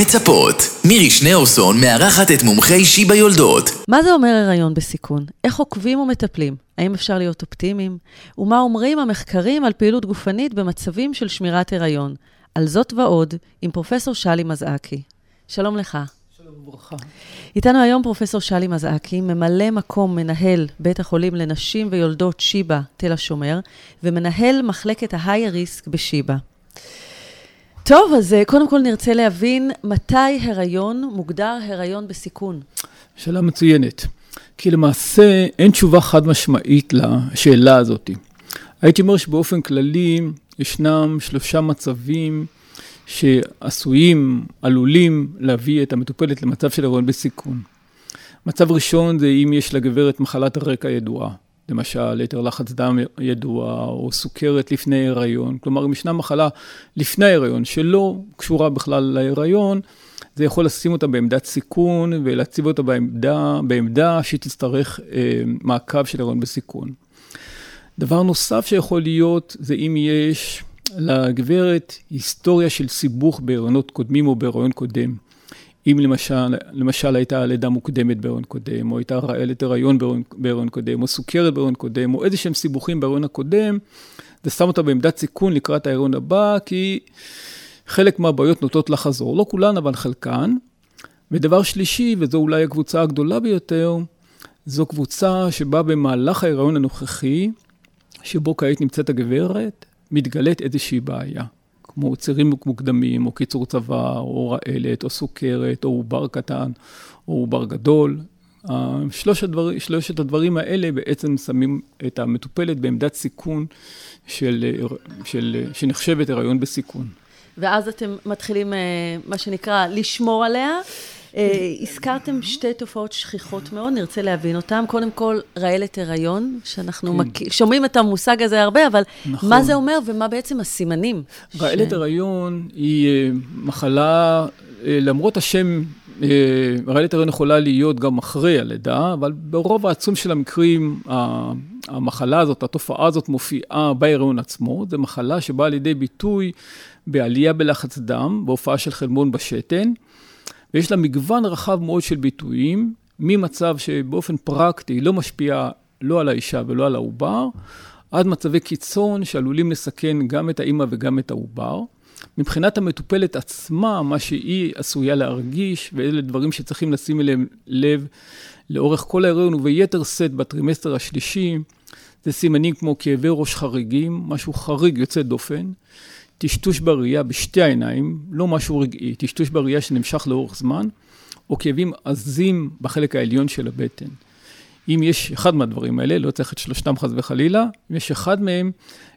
מצפות. מירי שניאורסון מארחת את מומחי שיבא יולדות. מה זה אומר הריון בסיכון? איך עוקבים ומטפלים? האם אפשר להיות אופטימיים? ומה אומרים המחקרים על פעילות גופנית במצבים של שמירת הריון? על זאת ועוד, עם פרופסור שלי מזעקי. שלום לך. שלום וברכה. איתנו היום פרופסור שלי מזעקי, ממלא מקום מנהל בית החולים לנשים ויולדות שיבא, תל השומר, ומנהל מחלקת ההיי ריסק בשיבא. טוב, אז אה, קודם כל נרצה להבין מתי הריון מוגדר הריון בסיכון. שאלה מצוינת. כי למעשה אין תשובה חד משמעית לשאלה הזאת. הייתי אומר שבאופן כללי ישנם שלושה מצבים שעשויים, עלולים להביא את המטופלת למצב של הריון בסיכון. מצב ראשון זה אם יש לגברת מחלת הרקע ידועה. למשל יתר לחץ דם ידוע, או סוכרת לפני הריון. כלומר, אם ישנה מחלה לפני ההיריון שלא קשורה בכלל להיריון, זה יכול לשים אותה בעמדת סיכון ולהציב אותה בעמדה, בעמדה שהיא תצטרך אה, מעקב של הריון בסיכון. דבר נוסף שיכול להיות זה אם יש לגברת היסטוריה של סיבוך בהריונות קודמים או בהריון קודם. אם למשל, למשל הייתה לידה מוקדמת בהריון קודם, או הייתה רעלת הריון בהריון קודם, או סוכרת בהריון קודם, או איזה שהם סיבוכים בהריון הקודם, זה שם אותה בעמדת סיכון לקראת ההריון הבא, כי חלק מהבעיות נוטות לחזור, לא כולן, אבל חלקן. ודבר שלישי, וזו אולי הקבוצה הגדולה ביותר, זו קבוצה שבה במהלך ההיריון הנוכחי, שבו כעת נמצאת הגברת, מתגלית איזושהי בעיה. כמו צירים מוקדמים, או קיצור צבא, או רעלת, או סוכרת, או עובר קטן, או עובר גדול. שלושת, הדבר, שלושת הדברים האלה בעצם שמים את המטופלת בעמדת סיכון של, של, שנחשבת הריון בסיכון. ואז אתם מתחילים, אה, מה שנקרא, לשמור עליה. אה, הזכרתם שתי תופעות שכיחות מאוד, נרצה להבין אותן. קודם כל, רעלת הריון, שאנחנו כן. שומעים את המושג הזה הרבה, אבל נכון. מה זה אומר ומה בעצם הסימנים? רעלת. הריון היא אה, מחלה, למרות השם, רעלת הריון יכולה להיות גם אחרי הלידה, אבל ברוב העצום של המקרים, המחלה הזאת, התופעה הזאת מופיעה בהיריון עצמו. זו מחלה שבאה לידי ביטוי בעלייה בלחץ דם, בהופעה של חלמון בשתן, ויש לה מגוון רחב מאוד של ביטויים, ממצב שבאופן פרקטי לא משפיע לא על האישה ולא על העובר, עד מצבי קיצון שעלולים לסכן גם את האימא וגם את העובר. מבחינת המטופלת עצמה, מה שהיא עשויה להרגיש, ואלה דברים שצריכים לשים אליהם לב לאורך כל ההיריון וביתר שאת בטרימסטר השלישי, זה סימנים כמו כאבי ראש חריגים, משהו חריג יוצא דופן, טשטוש בראייה בשתי העיניים, לא משהו רגעי, טשטוש בראייה שנמשך לאורך זמן, או כאבים עזים בחלק העליון של הבטן. אם יש אחד מהדברים האלה, לא צריך את שלושתם חס וחלילה, אם יש אחד מהם,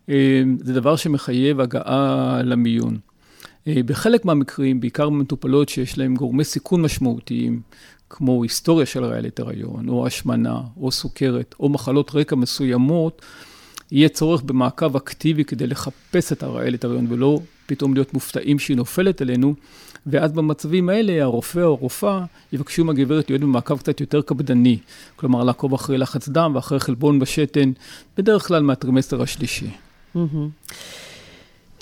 אה, זה דבר שמחייב הגעה למיון. אה, בחלק מהמקרים, בעיקר במטופלות שיש להם גורמי סיכון משמעותיים, כמו היסטוריה של רעלת הריון, או השמנה, או סוכרת, או מחלות רקע מסוימות, יהיה צורך במעקב אקטיבי כדי לחפש את הרעלת הריון, ולא פתאום להיות מופתעים שהיא נופלת עלינו, ואז במצבים האלה הרופא או הרופאה יבקשו מהגברת להיות במעקב קצת יותר קפדני, כלומר לעקוב אחרי לחץ דם ואחרי חלבון בשתן, בדרך כלל מהטרימסטר השלישי.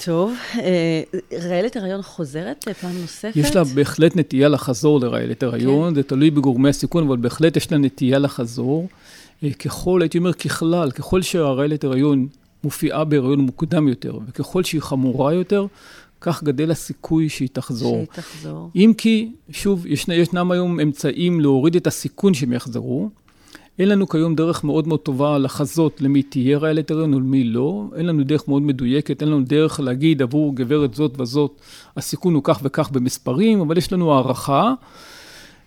טוב, אה, רעלת הריון חוזרת פעם נוספת? יש לה בהחלט נטייה לחזור לרעלת הריון, כן. זה תלוי בגורמי הסיכון, אבל בהחלט יש לה נטייה לחזור. ככל, הייתי אומר ככלל, ככל שהרעלת הריון מופיעה בהריון מוקדם יותר, וככל שהיא חמורה יותר, כך גדל הסיכוי שהיא תחזור. שהיא תחזור. אם כי, שוב, ישנ, ישנם היום אמצעים להוריד את הסיכון שהם יחזרו. אין לנו כיום דרך מאוד מאוד טובה לחזות למי תהיה רעלת הריון ולמי לא. אין לנו דרך מאוד מדויקת, אין לנו דרך להגיד עבור גברת זאת וזאת, הסיכון הוא כך וכך במספרים, אבל יש לנו הערכה.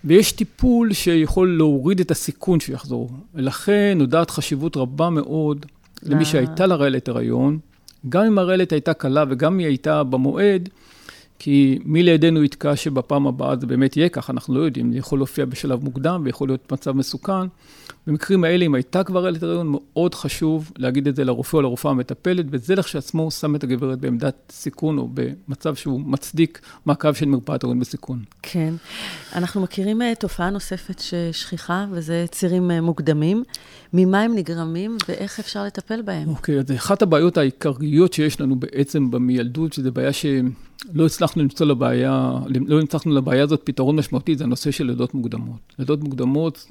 ויש טיפול שיכול להוריד את הסיכון שיחזור. ולכן נודעת חשיבות רבה מאוד למי אה. שהייתה לה רעלת הריון, גם אם הרעלת הייתה קלה וגם אם היא הייתה במועד, כי מי לידינו יתקע שבפעם הבאה זה באמת יהיה כך, אנחנו לא יודעים, זה יכול להופיע בשלב מוקדם ויכול להיות מצב מסוכן. במקרים האלה, אם הייתה כבר רעידת הריון, מאוד חשוב להגיד את זה לרופא או לרופאה המטפלת, וזה לכשעצמו שם את הגברת בעמדת סיכון או במצב שהוא מצדיק מעקב של מרפאת הריון בסיכון. כן. אנחנו מכירים uh, תופעה נוספת ששכיחה, וזה צירים uh, מוקדמים. ממה הם נגרמים ואיך אפשר לטפל בהם? אוקיי, אז אחת הבעיות העיקריות שיש לנו בעצם במילדות, שזו בעיה שלא הצלחנו למצוא לבעיה, לא הצלחנו לבעיה הזאת פתרון משמעותי, זה הנושא של לידות מוקדמות. לידות מוקדמות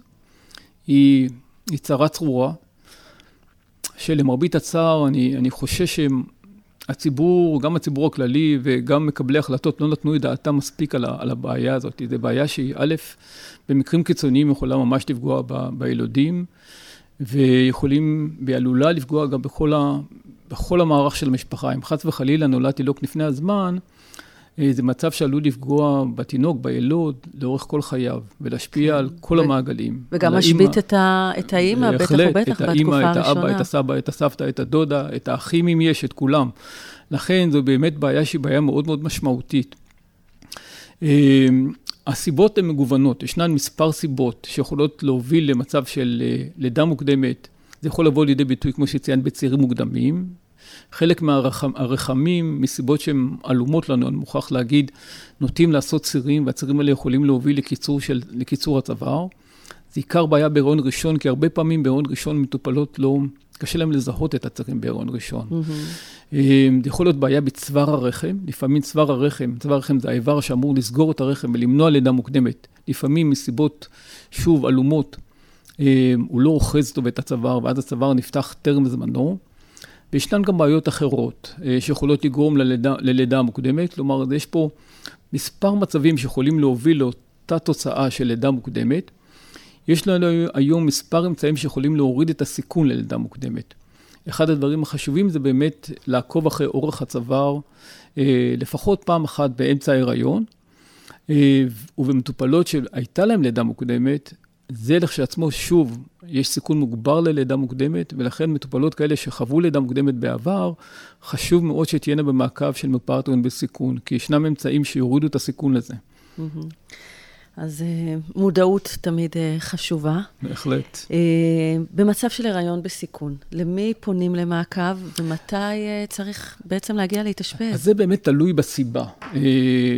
היא, היא צרה צרורה, שלמרבית הצער, אני, אני חושש שהציבור, גם הציבור הכללי וגם מקבלי החלטות לא נתנו את דעתם מספיק על, ה, על הבעיה הזאת. זו בעיה שהיא, א', במקרים קיצוניים יכולה ממש לפגוע ב, בילודים, ויכולים, והיא עלולה לפגוע גם בכל, ה, בכל המערך של המשפחה. אם חס וחלילה נולד תינוק לפני הזמן, זה מצב שעלול לפגוע בתינוק, בילוד, לאורך כל חייו, ולהשפיע כן. על כל ו- המעגלים. וגם משבית את, ה- את האימא, בטח ובטח, בתקופה הראשונה. את האימא, את האבא, את הסבא, את הסבתא, את הדודה, את האחים אם יש, את כולם. לכן זו באמת בעיה שהיא בעיה מאוד מאוד משמעותית. אה, הסיבות הן מגוונות, ישנן מספר סיבות שיכולות להוביל למצב של אה, לידה מוקדמת. זה יכול לבוא לידי ביטוי, כמו שציינת, בצעירים מוקדמים, חלק מהרחמים, מסיבות שהן עלומות לנו, אני מוכרח להגיד, נוטים לעשות צירים, והצירים האלה יכולים להוביל לקיצור, של, לקיצור הצוואר. זה עיקר בעיה בהיריון ראשון, כי הרבה פעמים בהיריון ראשון מטופלות לא, קשה להם לזהות את הצירים בהיריון ראשון. Mm-hmm. זה יכול להיות בעיה בצוואר הרחם, לפעמים צוואר הרחם, צוואר הרחם זה האיבר שאמור לסגור את הרחם ולמנוע לידה מוקדמת. לפעמים מסיבות, שוב, עלומות, הוא לא אוחז טוב את הצוואר, ואז הצוואר נפתח טרם זמנו. וישנן גם בעיות אחרות אה, שיכולות לגרום ללידה, ללידה מוקדמת, כלומר, יש פה מספר מצבים שיכולים להוביל לאותה תוצאה של לידה מוקדמת. יש לנו היום מספר אמצעים שיכולים להוריד את הסיכון ללידה מוקדמת. אחד הדברים החשובים זה באמת לעקוב אחרי אורך הצוואר אה, לפחות פעם אחת באמצע ההיריון, אה, ובמטופלות שהייתה להן לידה מוקדמת, זה לכשעצמו, שוב, יש סיכון מוגבר ללידה מוקדמת, ולכן מטופלות כאלה שחוו לידה מוקדמת בעבר, חשוב מאוד שתהיינה במעקב של מרפאת הון בסיכון, כי ישנם אמצעים שיורידו את הסיכון לזה. אז אה, מודעות תמיד אה, חשובה. בהחלט. אה, במצב של הריון בסיכון, למי פונים למעקב ומתי צריך בעצם להגיע להתאשפז? אז זה באמת תלוי בסיבה.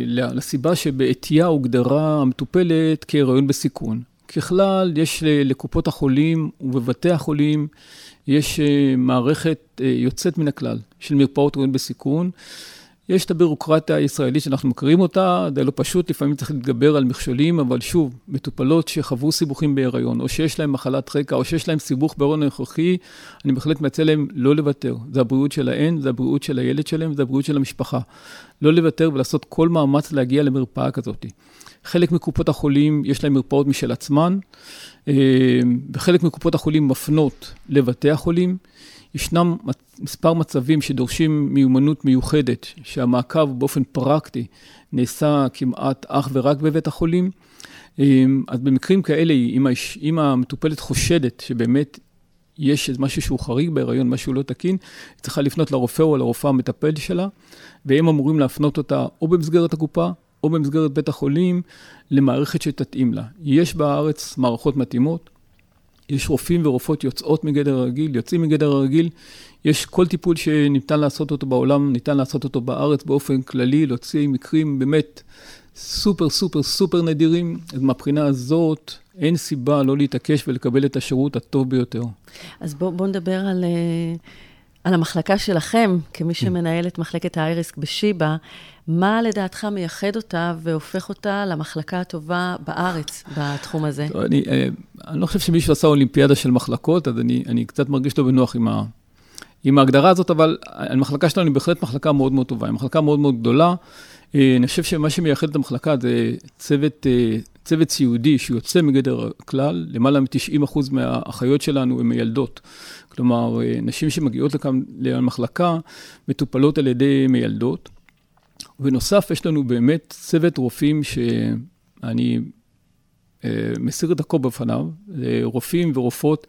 לסיבה שבעטייה הוגדרה המטופלת כהריון בסיכון. ככלל, יש לקופות החולים ובבתי החולים, יש אה, מערכת אה, יוצאת מן הכלל של מרפאות ראויים בסיכון. יש את הבירוקרטיה הישראלית שאנחנו מכירים אותה, זה לא פשוט, לפעמים צריך להתגבר על מכשולים, אבל שוב, מטופלות שחוו סיבוכים בהיריון, או שיש להן מחלת רקע, או שיש להן סיבוך בהיריון הנוכחי, אני בהחלט מציע להן לא לוותר. זה הבריאות שלהן, זה הבריאות של הילד שלהן, זה הבריאות של המשפחה. לא לוותר ולעשות כל מאמץ להגיע למרפאה כזאת. חלק מקופות החולים יש להם מרפאות משל עצמן, אה, וחלק מקופות החולים מפנות לבתי החולים. ישנם מספר מצבים שדורשים מיומנות מיוחדת, שהמעקב באופן פרקטי נעשה כמעט אך ורק בבית החולים. אה, אז במקרים כאלה, אם, האש, אם המטופלת חושדת שבאמת יש משהו שהוא חריג בהיריון, משהו לא תקין, היא צריכה לפנות לרופא או לרופאה המטפל שלה, והם אמורים להפנות אותה או במסגרת הקופה או במסגרת בית החולים למערכת שתתאים לה. יש בארץ מערכות מתאימות, יש רופאים ורופאות יוצאות מגדר הרגיל, יוצאים מגדר הרגיל, יש כל טיפול שניתן לעשות אותו בעולם, ניתן לעשות אותו בארץ באופן כללי, להוציא מקרים באמת סופר סופר סופר נדירים, אז מהבחינה הזאת אין סיבה לא להתעקש ולקבל את השירות הטוב ביותר. אז בואו בוא נדבר על... uh... על המחלקה שלכם, כמי כן. שמנהל את מחלקת האייריסק בשיבא, מה לדעתך מייחד אותה והופך אותה למחלקה הטובה בארץ בתחום הזה? אני, אה, אני לא חושב שמישהו עשה אולימפיאדה של מחלקות, אז אני, אני קצת מרגיש לא בנוח עם, ה, עם ההגדרה הזאת, אבל המחלקה שלנו היא בהחלט מחלקה מאוד מאוד טובה, היא מחלקה מאוד מאוד גדולה. אה, אני חושב שמה שמייחד את המחלקה זה צוות, אה, צוות סיעודי שיוצא מגדר הכלל, למעלה מ-90% מהאחיות שלנו הן מיילדות. כלומר, אה, נשים שמגיעות לכאן למחלקה מטופלות על ידי מיילדות. ובנוסף, יש לנו באמת צוות רופאים שאני אה, מסיר את הכל בפניו, רופאים ורופאות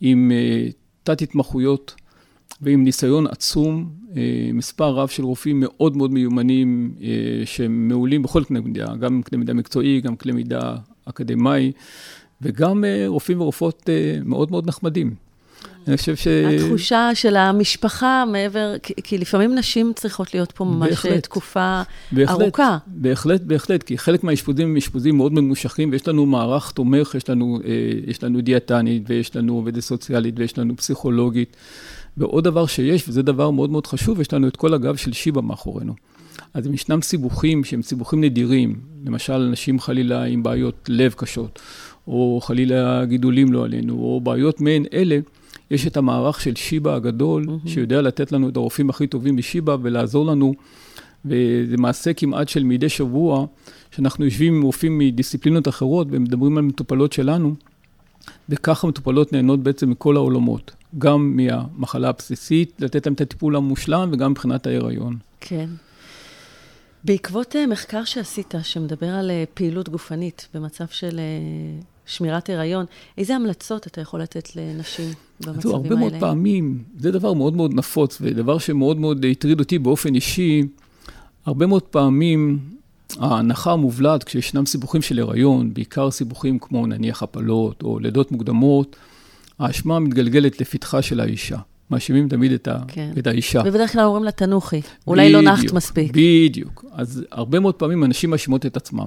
עם אה, תת-התמחויות ועם ניסיון עצום, מספר רב של רופאים מאוד מאוד מיומנים, שמעולים בכל קנה מידה, גם קנה מידה מקצועי, גם קנה מידה אקדמאי. וגם אה, רופאים ורופאות אה, מאוד מאוד נחמדים. אני חושב ש... התחושה של המשפחה מעבר, כי, כי לפעמים נשים צריכות להיות פה ממש בהחלט. תקופה בהחלט, ארוכה. בהחלט, בהחלט, כי חלק מהאשפוזים הם אשפוזים מאוד ממושכים, ויש לנו מערך תומך, יש לנו, אה, יש לנו דיאטנית, ויש לנו עובדת סוציאלית, ויש לנו פסיכולוגית. ועוד דבר שיש, וזה דבר מאוד מאוד חשוב, יש לנו את כל הגב של שיבא מאחורינו. אז אם ישנם סיבוכים שהם סיבוכים נדירים, למשל אנשים חלילה עם בעיות לב קשות, או חלילה גידולים לא עלינו, או בעיות מעין אלה, יש את המערך של שיבא הגדול, mm-hmm. שיודע לתת לנו את הרופאים הכי טובים בשיבא ולעזור לנו, וזה מעשה כמעט של מדי שבוע, שאנחנו יושבים עם רופאים מדיסציפלינות אחרות ומדברים על מטופלות שלנו, וככה מטופלות נהנות בעצם מכל העולמות, גם מהמחלה הבסיסית, לתת להם את הטיפול המושלם, וגם מבחינת ההיריון. כן. בעקבות אה, מחקר שעשית, שמדבר על אה, פעילות גופנית במצב של אה, שמירת הריון, איזה המלצות אתה יכול לתת לנשים במצבים האלה? הרבה מאוד פעמים, זה דבר מאוד מאוד נפוץ, ודבר שמאוד מאוד הטריד אותי באופן אישי, הרבה מאוד פעמים ההנחה המובלעת כשישנם סיבוכים של הריון, בעיקר סיבוכים כמו נניח הפלות או לידות מוקדמות, האשמה מתגלגלת לפתחה של האישה. מאשימים תמיד את, ה, כן. את האישה. ובדרך כלל אומרים לה, תנוחי. אולי לא נחת מספיק. בדיוק. אז הרבה מאוד פעמים אנשים מאשימות את עצמם.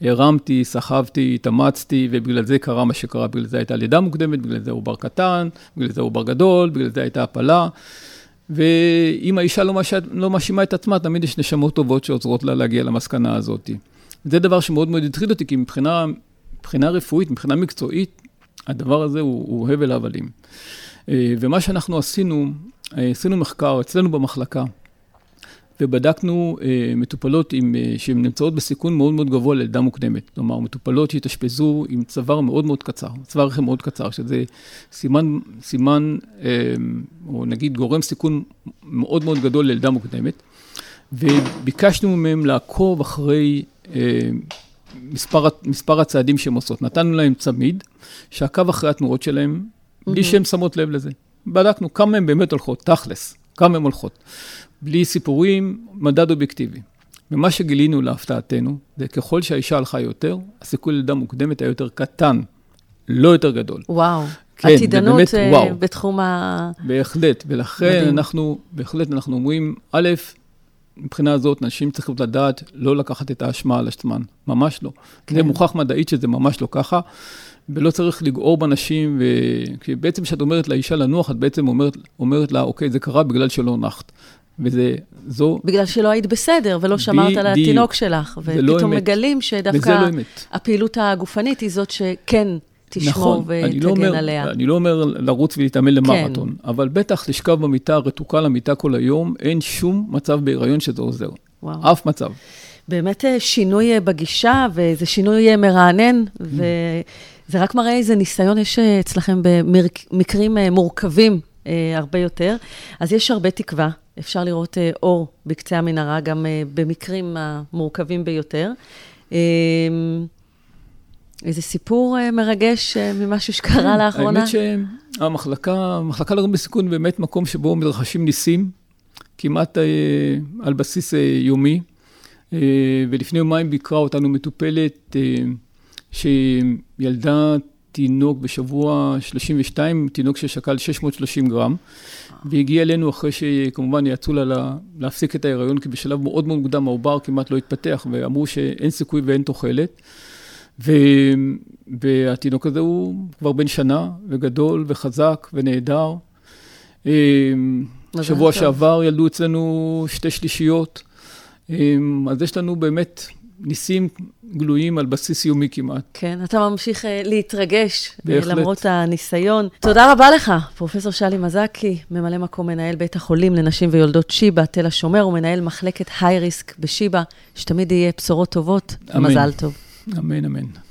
הרמתי, סחבתי, התאמצתי, ובגלל זה קרה מה שקרה. בגלל זה הייתה לידה מוקדמת, בגלל זה עובר קטן, בגלל זה עובר גדול, בגלל זה הייתה הפלה. ואם האישה לא, מש... לא מאשימה את עצמה, תמיד יש נשמות טובות שעוזרות לה להגיע למסקנה הזאת. זה דבר שמאוד מאוד הטריד אותי, כי מבחינה, מבחינה רפואית, מבחינה מקצועית, הדבר הזה הוא, הוא הבל הבלים. אה, ומה שאנחנו עשינו, אה, עשינו מחקר אצלנו במחלקה, ובדקנו אה, מטופלות עם, שהן נמצאות בסיכון מאוד מאוד גבוה ללידה מוקדמת. כלומר, מטופלות שהתאשפזו עם צוואר מאוד מאוד קצר, צוואר רחם מאוד קצר, שזה סימן, סימן, או נגיד גורם סיכון מאוד מאוד גדול ללידה מוקדמת, וביקשנו מהם לעקוב אחרי מספר, מספר הצעדים שהן עושות. נתנו להם צמיד, שעקב אחרי התנועות שלהם, בלי שהן שמות לב לזה. בדקנו כמה הן באמת הולכות, תכלס, כמה הן הולכות. בלי סיפורים, מדד אובייקטיבי. ומה שגילינו להפתעתנו, זה ככל שהאישה הלכה יותר, הסיכוי ללידה מוקדמת היה יותר קטן, לא יותר גדול. וואו. כן, עתידנות באמת, אה, וואו. בתחום ה... בהחלט, ולכן מדהים. אנחנו, בהחלט אנחנו אומרים, א', מבחינה הזאת, נשים צריכות לדעת לא לקחת את האשמה על עצמן, ממש לא. כן. זה מוכח מדעית שזה ממש לא ככה, ולא צריך לגעור בנשים, ובעצם כשאת אומרת לאישה לנוח, את בעצם אומרת, אומרת לה, אוקיי, זה קרה בגלל שלא נחת. וזה, זו, בגלל שלא היית בסדר ולא שמרת על. התינוק שלך. לא ופתאום אמת. מגלים שדווקא לא. הפעילות הגופנית היא זאת שכן תשמור נכון, אני לא ותגן אומר, עליה. אני לא אומר לרוץ ולהתאמן למרתון, כן. אבל בטח לשכב במיטה רתוקה למיטה כל היום, אין שום מצב בהיריון שזה עוזר. וואו. אף מצב. באמת אה, שינוי אה, בגישה, וזה שינוי אה, מרענן, וזה רק מראה איזה ניסיון יש אצלכם במקרים מורכבים הרבה יותר. אז יש הרבה תקווה, אפשר לראות אור בקצה המנהרה, גם במקרים המורכבים ביותר. איזה סיפור אה, מרגש אה, ממשהו שקרה לאחרונה? האמת שהמחלקה, המחלקה להורים בסיכון באמת מקום שבו מתרחשים ניסים, כמעט אה, על בסיס יומי. ולפני יומיים ביקרה אותנו מטופלת שילדה תינוק בשבוע 32, תינוק ששקל 630 גרם, והגיע אלינו אחרי שכמובן יעצו לה לה להפסיק את ההיריון, כי בשלב מאוד מאוד מוקדם העובר כמעט לא התפתח, ואמרו שאין סיכוי ואין תוחלת. והתינוק הזה הוא כבר בן שנה, וגדול, וחזק, ונהדר. אה, שבוע. שעבר ילדו אצלנו שתי שלישיות. אמ, אז יש לנו באמת ניסים גלויים על בסיס יומי כמעט. כן, אתה ממשיך uh, להתרגש, uh, בהחלט. למרות הניסיון. תודה רבה לך, פרופסור שלי מזקי, ממלא מקום מנהל בית החולים לנשים ויולדות שיבא, תל השומר, ומנהל מחלקת היי ריסק בשיבא, שתמיד יהיה בשורות טובות. אמן. מזל טוב. אמן, אמן.